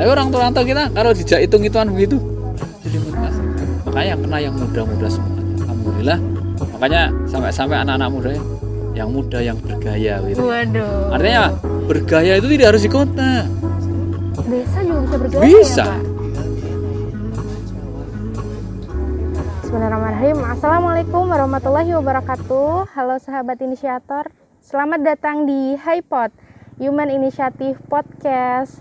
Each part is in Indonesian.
Ayo orang tua orang tua kita kalau dijak hitung hitungan begitu jadi mas. Makanya kena yang muda-muda semua. Alhamdulillah. Makanya sampai-sampai anak-anak muda yang muda yang bergaya gitu. Waduh. Artinya bergaya itu tidak harus di kota. Desa juga bisa bergaya Bisa. ya, Pak? Bismillahirrahmanirrahim. Assalamualaikum warahmatullahi wabarakatuh. Halo sahabat inisiator. Selamat datang di HiPod, Human Initiative Podcast.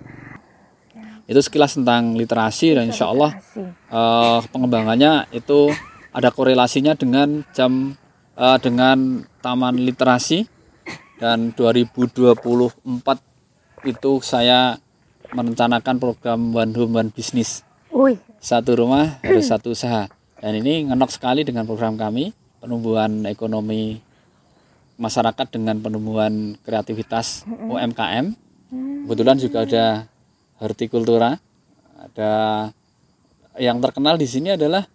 Itu sekilas tentang literasi dan insya Allah eh, pengembangannya itu ada korelasinya dengan jam eh, dengan taman literasi. Dan 2024 itu saya merencanakan program One Home One Business. Wih, satu rumah harus satu usaha. Dan ini ngenok sekali dengan program kami penumbuhan ekonomi masyarakat dengan penumbuhan kreativitas UMKM kebetulan juga ada hortikultura. Ada yang terkenal di sini adalah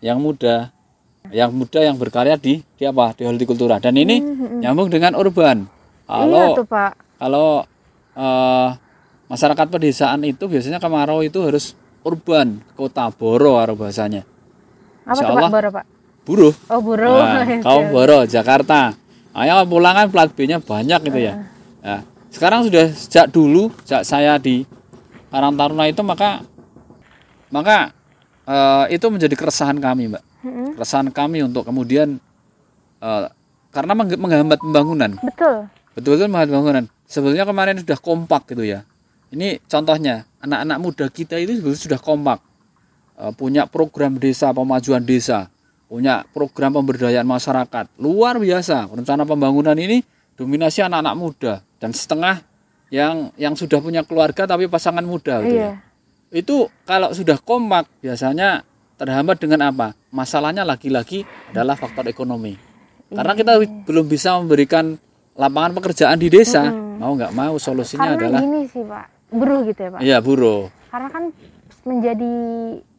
yang muda. Yang muda yang berkarya di di apa? Di hortikultura. Dan ini nyambung dengan urban. Kalau iya tuh Pak. kalau eh, masyarakat pedesaan itu biasanya kemarau itu harus urban kota boro karo bahasanya. Apa Insya tuh Pak? Allah. Boro Pak? buruh. Oh buruh. Nah, kaum boro Jakarta. Ayo pulangan plat B-nya banyak gitu ya. Nah, sekarang sudah sejak dulu sejak saya di Karang Taruna itu maka maka eh, itu menjadi keresahan kami, Mbak. Mm-mm. Keresahan kami untuk kemudian eh, karena menghambat pembangunan. Betul. Betul-betul menghambat pembangunan. Sebetulnya kemarin sudah kompak gitu ya. Ini contohnya anak-anak muda kita itu sebetulnya sudah kompak. Eh, punya program desa pemajuan desa, punya program pemberdayaan masyarakat. Luar biasa. Rencana pembangunan ini dominasi anak-anak muda dan setengah yang yang sudah punya keluarga tapi pasangan muda gitu ya. Iya. Itu kalau sudah kompak biasanya terhambat dengan apa? Masalahnya lagi-lagi adalah faktor ekonomi. Karena kita belum bisa memberikan lapangan pekerjaan di desa, mau nggak mau solusinya Karena adalah gini sih Pak, buruh gitu ya Pak. iya buruh. Karena kan menjadi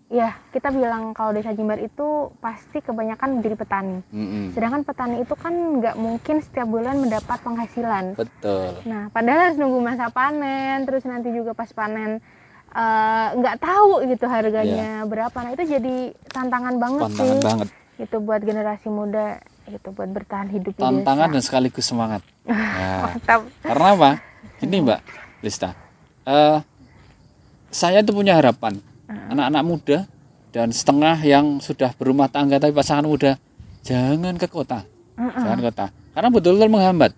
ya kita bilang kalau desa Jimbar itu pasti kebanyakan menjadi petani. Mm-mm. Sedangkan petani itu kan nggak mungkin setiap bulan mendapat penghasilan. Betul. Nah, padahal harus nunggu masa panen, terus nanti juga pas panen eh, nggak tahu gitu harganya berapa. Nah itu jadi tantangan banget. Tantangan sih. banget. Gitu buat generasi muda, gitu buat bertahan hidup di Tantangan dan sekaligus semangat. Nah, Mantap. karena apa? Ini Mbak Lista. Eh, saya itu punya harapan anak-anak muda dan setengah yang sudah berumah tangga tapi pasangan muda jangan ke kota. Jangan ke kota. Karena betul-betul menghambat.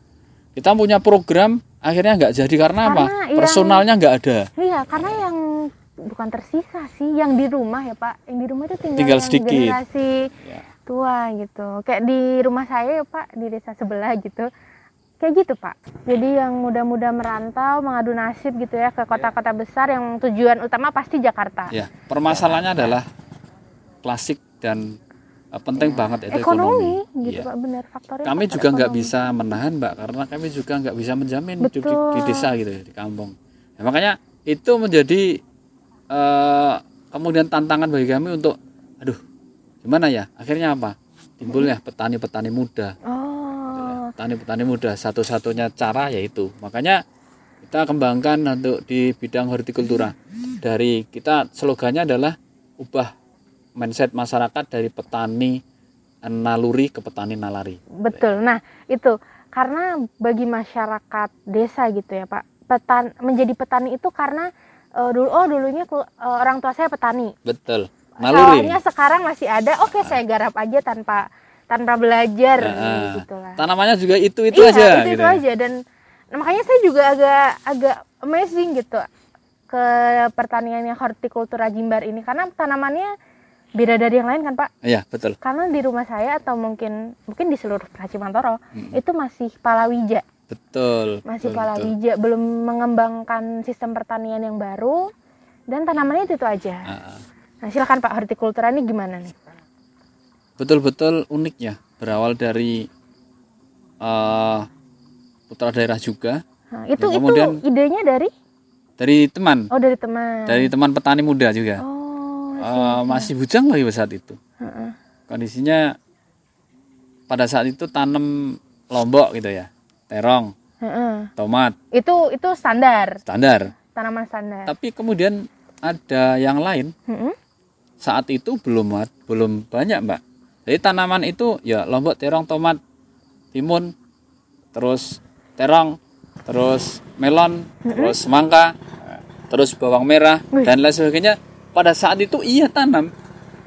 Kita punya program akhirnya nggak jadi karena, apa? Karena yang- Personalnya nggak ada. Iya, karena yang bukan tersisa sih, yang di rumah ya Pak. Yang di rumah itu tinggal, Tinggal yang sedikit. generasi Ya. tua gitu. Kayak di rumah saya ya Pak, di desa sebelah gitu. Kayak gitu Pak. Jadi yang muda-muda merantau, mengadu nasib gitu ya ke kota-kota besar yang tujuan utama pasti Jakarta. Ya, permasalahannya adalah klasik dan eh, penting banget itu ekonomi, ekonomi. gitu Iya. Pak, benar faktornya. Kami faktor juga nggak bisa menahan mbak karena kami juga nggak bisa menjamin hidup di, Betul. di desa gitu ya, di kampung. Ya, makanya itu menjadi eh, kemudian tantangan bagi kami untuk, aduh, gimana ya? Akhirnya apa? Timbulnya petani-petani muda, Oh, petani-petani muda. Satu-satunya cara yaitu, makanya kita kembangkan untuk di bidang hortikultura. Dari kita slogannya adalah ubah mindset masyarakat dari petani naluri ke petani nalari. betul. Nah, itu karena bagi masyarakat desa gitu ya, Pak. Petan menjadi petani itu karena eh, dulu oh dulunya eh, orang tua saya petani. Betul. Naluri. Sawahnya sekarang masih ada. Oke, saya garap aja tanpa tanpa belajar Nah, gitu lah. Tanamannya juga itu-itu iya, aja itu, gitu. itu aja dan nah, makanya saya juga agak agak amazing gitu ke pertaniannya hortikultura Jimbar ini karena tanamannya beda dari yang lain kan, Pak? Iya, betul. Karena di rumah saya atau mungkin mungkin di seluruh Mantoro itu masih palawija, Betul. masih betul, betul. palawija, belum mengembangkan sistem pertanian yang baru dan tanamannya itu, itu aja. Ah. Nah, silakan Pak hortikultura ini gimana nih? Betul-betul unik ya. Berawal dari eh, putra daerah juga, Nah, itu Dan kemudian- itu idenya dari dari teman, oh dari teman. dari teman petani muda juga. Oh, Eh, masih bujang lagi pada saat itu. heeh. Kondisinya pada saat itu tanam lombok gitu ya, terong, Heeh. tomat, Itu itu standar. standar. tanaman standar. Tapi kemudian ada yang lain Mm-mm. saat itu belum belum banyak mbak. Jadi tanaman itu ya lombok, terong, tomat, timun, terus terong, terus melon, terus semangka, terus bawang merah dan lain sebagainya. Pada saat itu iya tanam,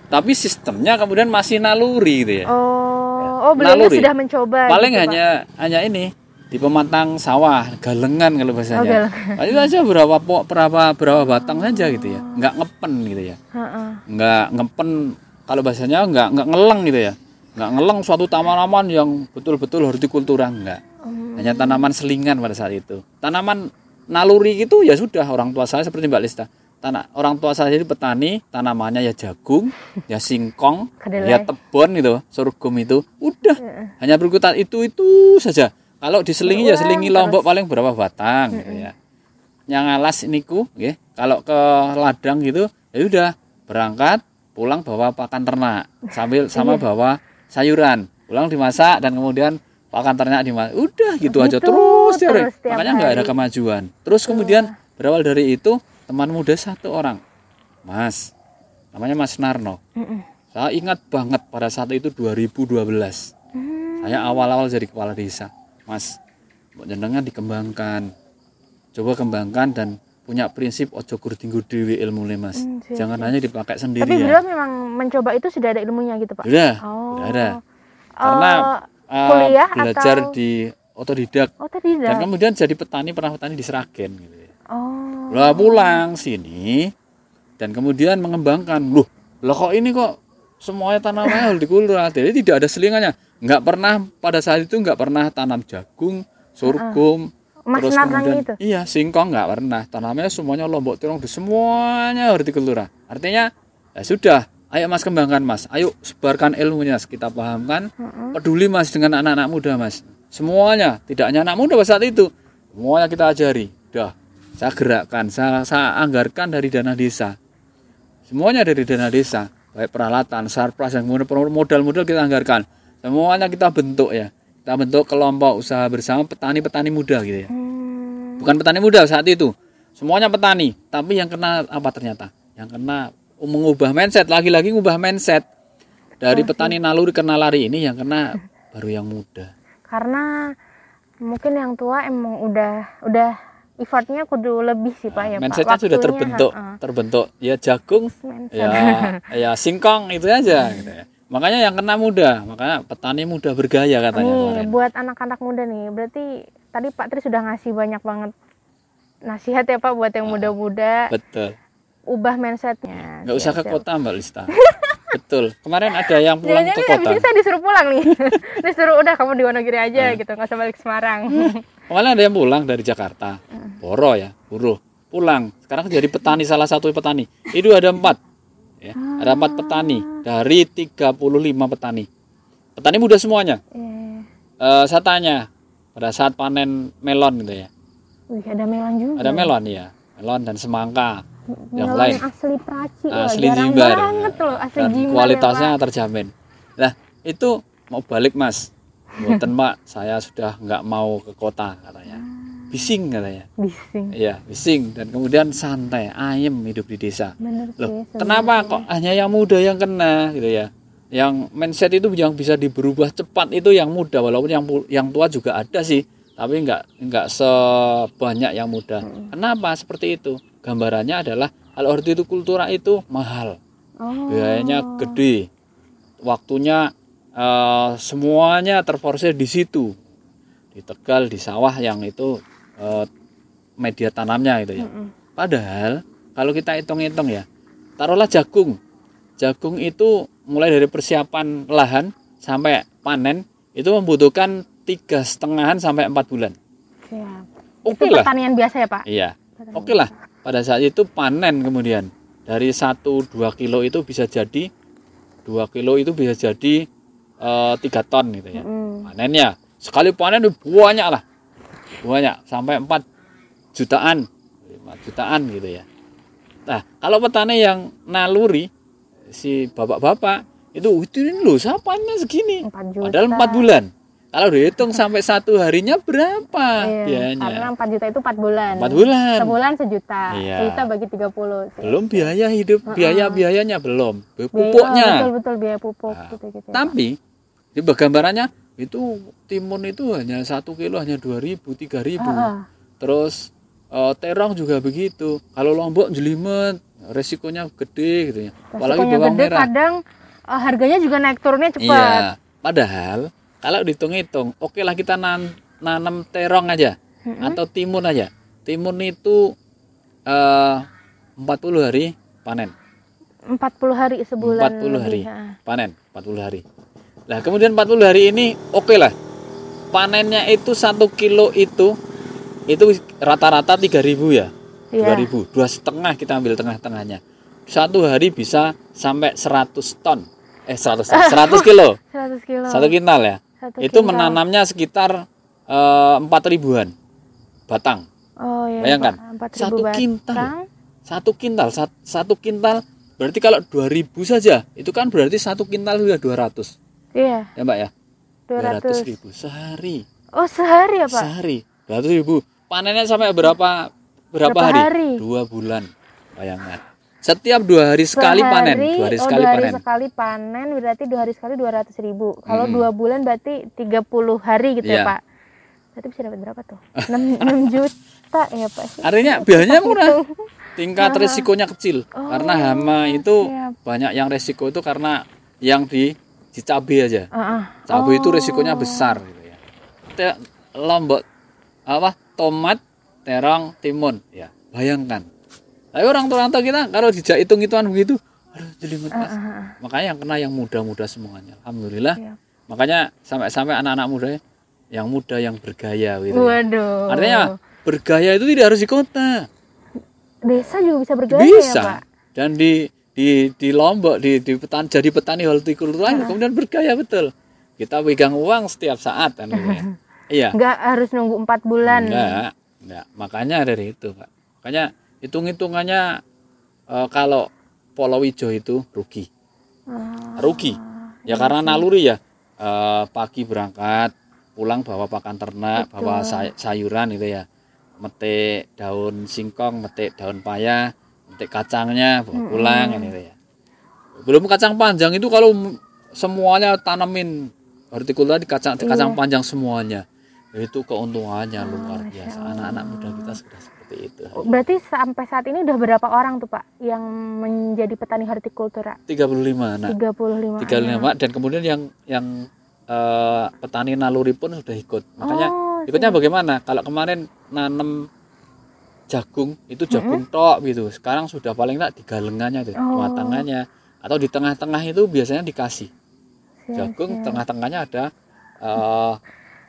tapi sistemnya kemudian masih naluri gitu ya. Oh, oh beliaunya Naluri. sudah mencoba. Paling gitu, Pak. hanya hanya ini di pematang sawah, galengan kalau Oh, bahasanya. galengan. Nah, itu aja berapa berapa berapa batang saja gitu ya. Nggak ngepen gitu ya. Heeh. Nggak ngepen kalau bahasanya nggak nggak ngeleng gitu ya. Nggak ngeleng suatu tanaman yang betul-betul hortikultura enggak. Hmm. Hanya tanaman selingan pada saat itu. Tanaman naluri itu ya sudah orang tua saya seperti Mbak Lista. Tanah orang tua saya itu petani, tanamannya ya jagung, ya singkong, Kedelai. ya tebon gitu, sorghum itu. Udah, hanya berkutat itu itu saja. Kalau diselingi ya selingi lombok paling berapa batang gitu ya. Yang alas niku nggih, kalau ke ladang gitu ya udah berangkat pulang bawa pakan ternak sambil sama bawa sayuran. Pulang dimasak dan kemudian pakan ternak dimasak. Udah gitu, aja Gitu, terus, terus terus tiap Makanya nggak ada kemajuan. Terus kemudian berawal dari itu teman muda satu orang. Mas. Namanya Mas Narno. Mm-mm. Saya ingat banget pada saat itu 2012. Hmm. Saya awal-awal jadi kepala desa. Mas, jenengan dikembangkan. Coba kembangkan dan punya prinsip ojo tinggu dewi ilmu mas. Hmm, siap, Jangan hanya dipakai sendiri Tapi ya. beliau memang mencoba itu sudah ada ilmunya gitu, Pak. Sudah, Oh. sudah ada. Karena Eh, uh, kuliah belajar atau- di otodidak tadi dan kemudian jadi petani pernah petani di Seragen gitu ya. Oh. Lah pulang sini dan kemudian mengembangkan. Loh, lah kok ini kok semuanya tanamannya hortikultura. Jadi tidak ada selingannya. Nggak pernah pada saat itu nggak pernah tanam jagung, sorghum, Mas terus kemudian itu? iya singkong nggak pernah. Tanamnya semuanya lombok tirong, semuanya hortikultura. Artinya ya sudah, ayo mas kembangkan mas, ayo sebarkan ilmunya, kita pahamkan, peduli mas dengan anak-anak muda mas. Semuanya, tidak hanya anak muda pada saat itu, semuanya kita ajari. Dah, saya gerakkan, saya, saya anggarkan dari dana desa. Semuanya dari dana desa, baik peralatan, sarpras, yang modal-modal kita anggarkan. Semuanya kita bentuk ya. Kita bentuk kelompok usaha bersama petani-petani muda gitu ya. Hmm. Bukan petani muda saat itu. Semuanya petani, tapi yang kena apa ternyata? Yang kena mengubah mindset, lagi-lagi mengubah mindset. Dari petani naluri ke nalari ini yang kena baru yang muda. Karena mungkin yang tua emang udah udah effortnya kudu lebih sih Pak ya Pak. Mindsetnya sudah terbentuk, heeh. terbentuk. Ya jagung, Mindset. ya ya singkong itu aja gitu ya. Makanya yang kena muda, makanya petani muda bergaya katanya Nih kemarin. buat anak-anak muda nih, berarti tadi Pak Tri sudah ngasih banyak banget nasihat ya Pak buat yang muda-muda, Betul. ubah mindsetnya. Nggak usah ke Siap-siap. kota Mbak Lista. Betul. Kemarin ada yang pulang ke habis kota. ini saya disuruh pulang nih. disuruh udah kamu di Wonogiri aja gitu, nggak usah balik Semarang. Kemarin ada yang pulang dari Jakarta. Boro ya, buruh. Pulang. Sekarang jadi petani salah satu petani. Itu ada empat. Ya, ada empat petani dari 35 petani. Petani muda semuanya. Eh, Eh, saya tanya pada saat panen melon gitu ya. Wih, ada melon juga. Ada melon ya, melon dan semangka. yang melon lain. asli Praci loh, Asli jarang Jimbar. banget loh asli Dan Jimbar ya, kualitasnya Pak. terjamin. Nah, itu mau balik Mas. Buatan Pak, saya sudah nggak mau ke kota katanya. Bising katanya. bising. Iya, bising dan kemudian santai, ayem hidup di desa. Bener Loh, sih. kenapa kok hanya yang muda yang kena gitu ya? Yang mindset itu yang bisa diberubah cepat itu yang muda walaupun yang yang tua juga ada sih, tapi nggak nggak sebanyak yang muda. Kenapa seperti itu? Gambarannya adalah kalau hortikultura itu mahal, Oh. biayanya gede, waktunya eh, semuanya terforsir di situ, di Tegal, di sawah yang itu eh, media tanamnya gitu ya. Padahal kalau kita hitung-hitung ya, taruhlah jagung. Jagung itu mulai dari persiapan lahan sampai panen itu membutuhkan tiga setengahan sampai empat bulan. Siap. Oke Itu lah. pertanian biasa ya Pak? Iya. Oke lah. Pada saat itu panen kemudian dari 1-2 kilo itu bisa jadi 2 kilo itu bisa jadi eh, 3 ton gitu ya. Mm. Panennya sekali panen banyak lah. Banyak sampai 4 jutaan, 5 jutaan gitu ya. Nah, kalau petani yang naluri si bapak-bapak itu itu ini loh sapanya segini. Empat juta. Padahal 4 bulan. Kalau dihitung sampai satu harinya berapa Iya, biayanya? Karena 4 juta itu 4 bulan. Empat bulan. Sebulan sejuta. Iya. Sejuta bagi 30. sih. Belum biaya hidup, biaya biayanya belum, Biaya- pupuknya. oh, betul betul biaya pupuk Nah, gitu gitu. Tapi di gambarannya itu timun itu hanya satu kilo hanya dua ribu, tiga ribu. Terus eh, terong juga begitu. Kalau lombok jelimet, resikonya gede gitu ya. Apalagi bawang gede merah. kadang eh, harganya juga naik turunnya cepat. Iya. Padahal kalau dihitung-hitung, oke lah kita nan nanam terong aja atau timun aja. Timun itu eh 40 hari panen. 40 hari sebulan. 40 hari ah. panen 40 hari nah kemudian 40 hari ini oke lah panennya itu satu kilo itu itu rata-rata 3000 ya Iya. 2000 dua setengah kita ambil tengah-tengahnya satu hari bisa sampai 100 ton eh 100 ton, 100 kilo 100 kilo. satu kintal ya Satu itu kintal. menanamnya sekitar eh, empat ribuan batang Oh iya. Bayangkan, Pak. 4.000 satu batang. kintal. satu kintal sat- satu kintal berarti kalau 2000 saja itu kan berarti satu kintal sudah 200 Iya, ya mbak ya 200. ribu sehari Oh, sehari ya, Pak? sehari 200 ribu panennya sampai berapa berapa, Berapa hari? hari? dua bulan bayangkan setiap dua hari sekali panen Sehari, dua hari oh, sekali dua hari panen sekali panen berarti dua hari sekali 200 ribu. Kalau dua bulan berarti 30 hari gitu Iya. ya, Pak? Berarti bisa dapat berapa tuh? 6, 6 juta ya, Pak? artinya biayanya murah tingkat resikonya kecil karena hama itu siap. banyak yang resiko itu karena yang di di cabai aja. Ah. cabai itu resikonya besar gitu ya. Te- lombok apa tomat terong timun. Ya bayangkan. Tapi orang tua kita kalau dijak hitung hitungan begitu aduh jelimet mas makanya yang kena yang muda-muda semuanya. Alhamdulillah. Iya. makanya sampai-sampai anak-anak muda yang muda yang bergaya gitu ya. Waduh. artinya bergaya itu tidak harus di kota. Desa juga bisa bergaya bisa. Ya, Pak? dan di di di lombok di di petani jadi petani hortikultura kemudian bergaya betul. Kita pegang uang setiap saat kan gitu ya. iya. Nggak harus nunggu 4 bulan. enggak enggak makanya dari itu pak. Makanya hitung hitungannya eh, kalau Polowijo itu rugi. Ah, rugi. Ya karena naluri ya. Eh, pagi berangkat pulang bawa pakan ternak bawa say- sayuran gitu ya. Metik daun singkong metik daun paya metik kacangnya bawa pulang kan gitu ya belum kacang panjang itu kalau semuanya tanamin. Hortikultura di kacang di kacang panjang semuanya. Itu keuntungannya luar biasa. Anak-anak muda kita sudah seperti itu. Berarti sampai saat ini udah berapa orang tuh, Pak, yang menjadi petani hortikultura? 35 anak. 35. 35 dan kemudian yang yang eh, petani naluri pun sudah ikut. Makanya Oh, ikutnya bagaimana? Kalau kemarin nanam jagung itu jagung tok gitu. Sekarang sudah paling tak di galengannya tuh Oh. matangannya atau di tengah-tengah itu biasanya dikasih. Jagung tengah-tengahnya ada eh,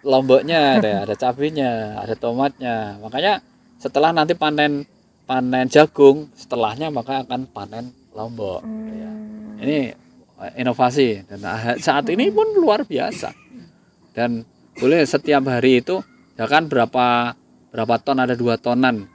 lomboknya ada ada cabenya ada tomatnya. Makanya setelah nanti panen panen jagung setelahnya maka akan panen lombok ya. ini eh, inovasi. Dan ah- saat ini pun luar biasa. Dan boleh setiap hari itu ya kan berapa berapa ton ada dua tonan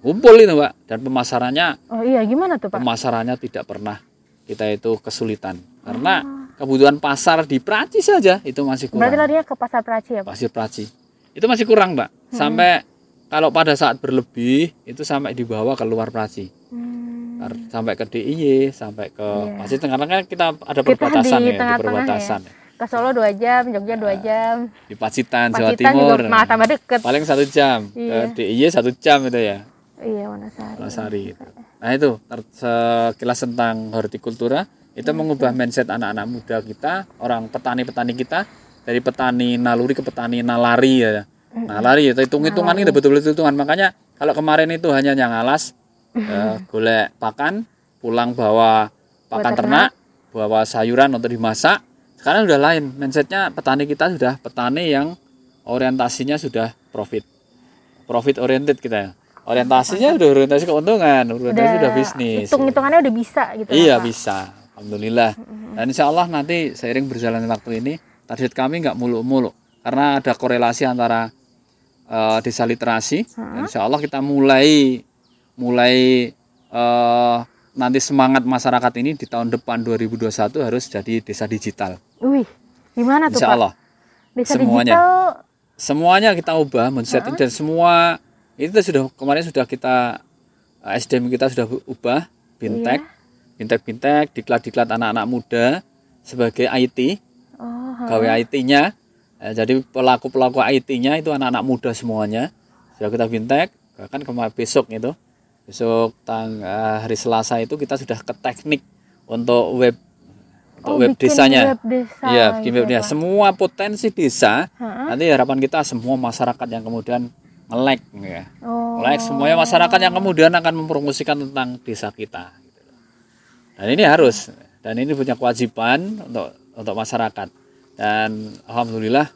kumpul itu pak. Dan pemasarannya Oh iya, gimana tuh, Pak? pemasarannya tidak pernah kita itu kesulitan. Karena kebutuhan pasar di Prancis saja itu masih Berarti kurang larinya ke pasar Praci ya, Pak? pasir Prancis itu masih kurang pak. Sampai kalau pada saat berlebih itu sampai dibawa ke luar Prancis Hmm. Sampai ke DIY sampai ke Prancis karena kan kita ada Kita perbatasan di ya di tengah-tengah perbatasan ya. Ke Solo 2 jam, Jogja 2 jam. di Pacitan Jawa Pacitan Timur. juga malah tambah deket. paling satu jam. Iya. ke DIY satu jam itu ya Iya, Wonosari. Wonosari. Nah itu sekilas tentang hortikultura itu mengubah mindset anak-anak muda kita, orang petani-petani kita dari petani naluri ke petani nalari ya. Nalari itu hitung-hitungan itu betul-betul hitungan. Makanya kalau kemarin itu hanya yang alas eh, golek pakan, pulang bawa pakan ternak, bawa sayuran untuk dimasak. Sekarang sudah lain, mindsetnya petani kita sudah petani yang orientasinya sudah profit, profit oriented kita ya. Orientasinya udah orientasi keuntungan, orientasi udah bisnis. Hitung-hitungannya udah bisa gitu. Iya Pak. bisa, alhamdulillah. Dan insya Allah nanti seiring berjalannya waktu ini target kami nggak muluk-muluk karena ada korelasi antara eh, desa literasi. Dan insya Allah kita mulai mulai eh, nanti semangat masyarakat ini di tahun depan 2021 harus jadi desa digital. Wih, gimana tuh, Insya Pak? Allah. Desa Semuanya. digital semuanya kita ubah men-setting dan semua itu sudah kemarin sudah kita eh, SDM kita sudah ubah bintek bintek bintek diklat diklat anak-anak muda sebagai IT oh gawe IT-nya Eh, jadi pelaku pelaku IT-nya itu anak-anak muda semuanya sudah kita bintek kan kemarin besok itu besok tang hari Selasa itu kita sudah ke teknik untuk web untuk Oh, web bikin desanya web desa Iya, gitu bikin ya, webnya. Pak. Semua potensi desa. Ha-ha. Nanti harapan kita semua masyarakat yang kemudian nge-like ya. oh Like semuanya masyarakat yang kemudian akan mempromosikan tentang desa kita gitu. Dan ini harus dan ini punya kewajiban untuk untuk masyarakat. Dan alhamdulillah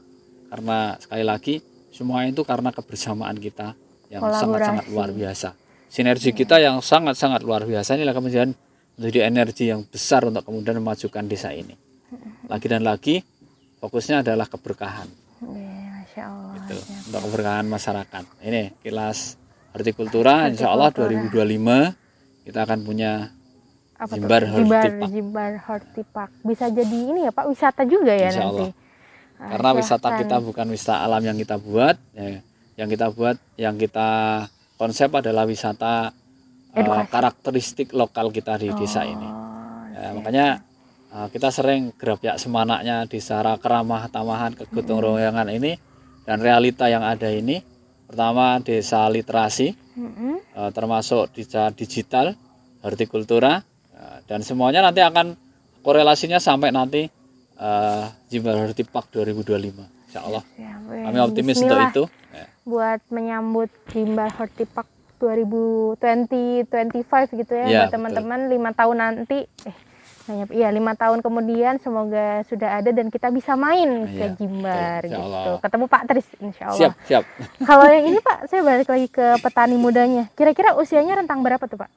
karena sekali lagi semua itu karena kebersamaan kita yang sangat-sangat luar biasa. Sinergi kita yang sangat-sangat luar biasa inilah kemudian menjadi energi yang besar untuk kemudian memajukan desa ini. Lagi dan lagi fokusnya adalah keberkahan Iya, masya Allah gitu, ya. untuk keberkahan masyarakat. Ini kilas hortikultura insya Allah 2025 kita akan punya apa? Jimbar Jimbar, Hortipark. Jimbar Hortipark. Bisa jadi ini ya Pak, wisata juga ya Insya nanti. Allah. karena Ah, wisata kita bukan wisata alam yang kita buat ya, yang kita buat yang kita konsep adalah wisata Edukasi. karakteristik lokal kita di desa ini Oh, Ya, makanya eh, kita sering gerabyak semanaknya di secara keramah tamahan kegotong royongan ini dan realita yang ada ini pertama desa literasi mm-mm. eh, termasuk desa digital hortikultura eh, dan semuanya nanti akan korelasinya sampai nanti eh, Jimbar Hortipark 2025 Insya Allah Ya, kami optimis untuk itu. Ya. buat menyambut Jimbar Hortipark 2020 25 gitu ya buat teman-teman lima tahun nanti eh nanya- iya lima tahun kemudian semoga sudah ada dan kita bisa main ke Iya, Jimbar betul, insya gitu. Allah. ketemu Pak Tris Insya Allah. Siap siap. Kalau yang ini Pak saya balik lagi ke petani mudanya. Kira-kira usianya rentang berapa tuh Pak?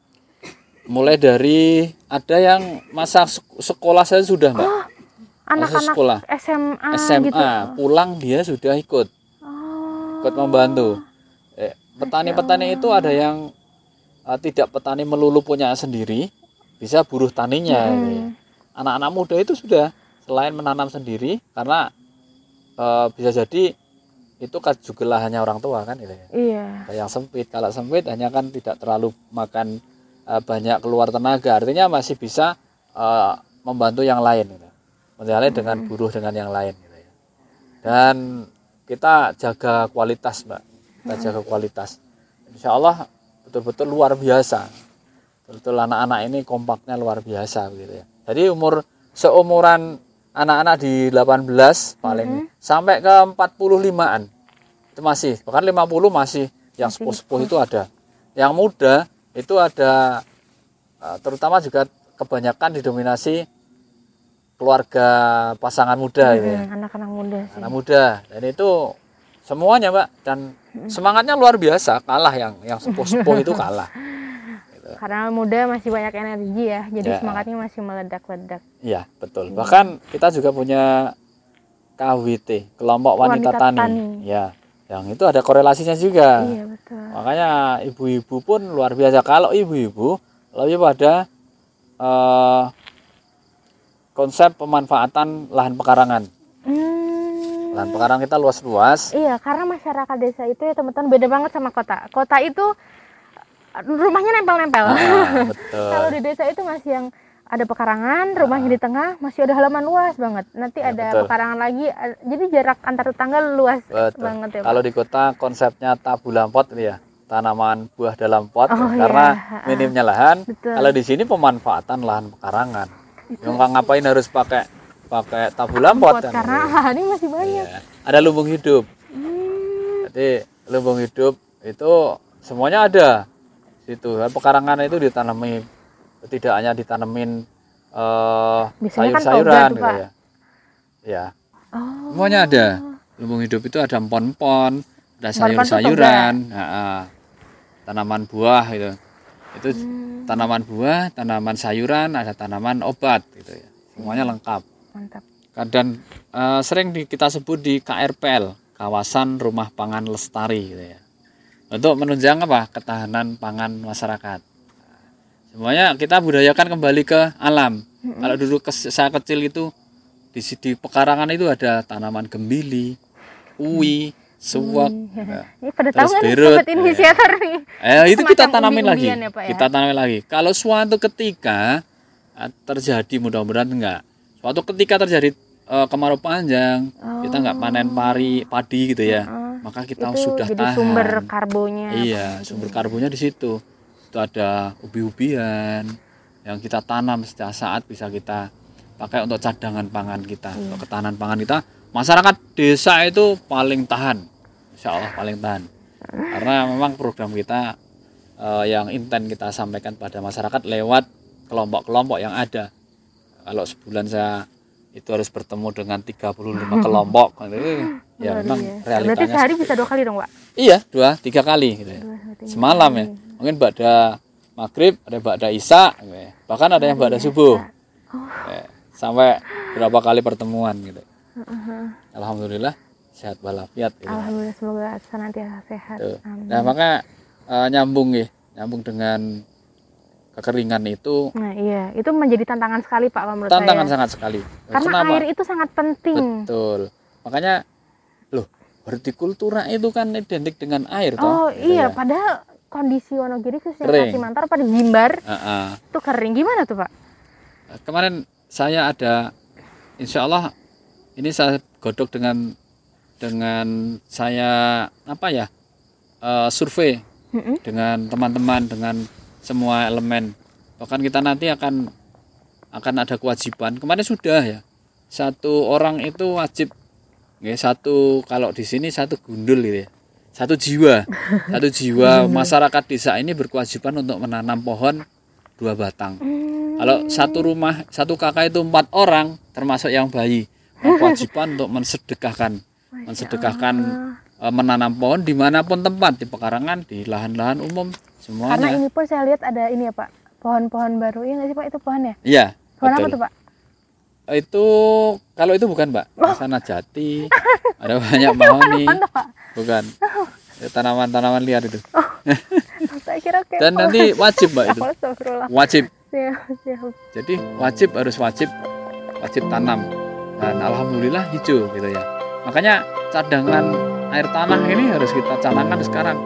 Mulai dari ada yang masa sek- sekolah saya sudah mbak. Anak-anak sekolah. SMA, SMA gitu. pulang dia sudah ikut. Oh, ikut membantu. Eh, petani-petani itu ada yang eh, tidak petani melulu punya sendiri, bisa buruh taninya. gitu ya. Anak-anak muda itu sudah selain menanam sendiri, karena eh, bisa jadi itu kan juga lahannya orang tua kan gitu ya. iya Yang sempit, kalau sempit hanya kan tidak terlalu makan eh, banyak keluar tenaga, artinya masih bisa eh, membantu yang lain. Gitu. Misalnya dengan buruh dengan yang lain. Gitu ya. Dan kita jaga kualitas, mbak. Kita jaga kualitas. Insya Allah betul-betul luar biasa. Betul anak-anak ini kompaknya luar biasa gitu ya. Jadi umur seumuran anak-anak di 18 paling sampai ke 45-an itu masih bahkan 50 masih yang sepuh-sepuh itu ada. Yang muda itu ada eh, terutama juga kebanyakan didominasi keluarga pasangan muda gitu ya. Hmm, anak-anak muda sih. Anak muda. Dan itu semuanya mbak. Dan semangatnya luar biasa kalah yang yang sepuh-sepuh itu kalah karena muda masih banyak energi ya jadi Ya. semangatnya masih meledak-ledak iya betul bahkan kita juga punya KWT kelompok wanita, Wanita tani. tani. ya yang itu ada korelasinya juga iya betul Makanya ibu-ibu pun luar biasa. Kalau ibu-ibu lebih pada eh, konsep pemanfaatan lahan pekarangan. Hmm, Lahan pekarangan kita luas-luas. iya karena masyarakat desa itu ya teman-teman beda banget sama kota kota itu uh, rumahnya nempel-nempel Ah, betul. kalau di desa itu masih yang ada pekarangan rumahnya di tengah masih ada halaman luas banget nanti Ya, ada betul. pekarangan lagi a- jadi jarak antar tetangga luas Betul. banget ya Pak. Kalau di kota konsepnya tabula pot ini ya, tanaman buah dalam pot Oh, karena iya. minimnya lahan. Betul. Kalau di sini pemanfaatan lahan pekarangan. Yang ngapain harus pakai pakai tabula pot Pot, kan? karena lahannya masih banyak Iya. Ada lumbung hidup. Hmm, Jadi lumbung hidup itu semuanya ada situ. Pekarangan itu ditanami tidak hanya ditanemin eh, Biasanya kan sayur-sayuran tuh, gitu ya. Ya, oh semuanya ada. Lumbung hidup itu ada empon-empon, ada sayur-sayuran, tanaman buah gitu. Itu Hmm. tanaman buah, tanaman sayuran, ada tanaman obat gitu ya. Semuanya lengkap. mantap dan eh, sering di, kita sebut di KRPL kawasan rumah pangan lestari gitu ya untuk menunjang apa ketahanan pangan masyarakat semuanya kita budayakan kembali ke alam kalau dulu kes- saya kecil itu di di pekarangan itu ada tanaman gembili, uwi, suwak. nah, Ini pada tahu Terus kan berut, sobat inisiator nih. Eh itu kita tanamin lagi. ya, Pak, ya? Kita tanamin lagi. Kalau suatu ketika eh, terjadi mudah-mudahan enggak. Suatu ketika terjadi eh, kemarau panjang, kita nggak panen pari padi gitu ya. Maka kita. Itu sudah jadi tahan. sumber karbonya. Iya, sumber karbonnya di situ. Itu ada ubi-ubian yang kita tanam setiap saat bisa kita pakai untuk cadangan pangan kita, Iya. untuk ketahanan pangan kita. Masyarakat desa itu paling tahan, insya Allah paling tahan. Karena memang program kita eh, yang intent kita sampaikan pada masyarakat lewat kelompok-kelompok yang ada. Kalau sebulan saya itu harus bertemu dengan 35 kelompok. Ya memang Iya. Berarti realitanya sehari bisa dua kali dong, Pak? Iya, dua, tiga kali gitu ya. Semalam ya. Mungkin pada maghrib, ada pada isya, gitu ya. bahkan ada yang pada subuh. Ya, Sampai berapa kali pertemuan gitu. Alhamdulillah sehat walafiat. Gitu. Alhamdulillah semoga senantiasa sehat. Tuh. Amin. Nah, maka eh, nyambung ya, nyambung dengan kekeringan itu Nah, iya, itu menjadi tantangan sekali Pak menurut tantangan saya. sangat sekali. Karena Kenapa? air itu sangat penting. Betul. Makanya hortikultura itu kan identik dengan air toh. Oh gitu iya, ya. padahal kondisi Wonogiri khususnya. Kalimantan pada Jimbar Heeh. itu kering. Gimana tuh Pak? kemarin saya ada insya Allah ini saya godok dengan dengan saya apa ya eh, survei Mm-mm. dengan teman-teman dengan semua elemen bahkan kita nanti akan akan ada kewajiban kemarin sudah ya satu orang itu wajib ya, satu kalau di sini satu gundul gitu ya satu jiwa satu jiwa masyarakat desa ini berkewajiban untuk menanam pohon dua batang kalau satu rumah, satu kakak itu empat orang, termasuk yang bayi, kewajiban untuk mensedekahkan, mensedekahkan eh, menanam pohon di mana pun tempat, di pekarangan, di lahan-lahan umum, Karena semuanya. ini pun saya lihat ada ini ya Pak, pohon-pohon baru. Iya nggak sih Pak itu pohonnya? Iya, Pohon apa betul. tuh Pak? Itu kalau itu bukan, Mbak. Sana jati, ada banyak mahoni, Pak. bukan. Ya, Tanaman-tanaman liar itu. Saya kira kayak Dan nanti wajib, Mbak itu. Wajib. Jadi wajib harus wajib wajib tanam dan alhamdulillah hijau gitu ya. Makanya cadangan air tanah ini harus kita canangkan sekarang.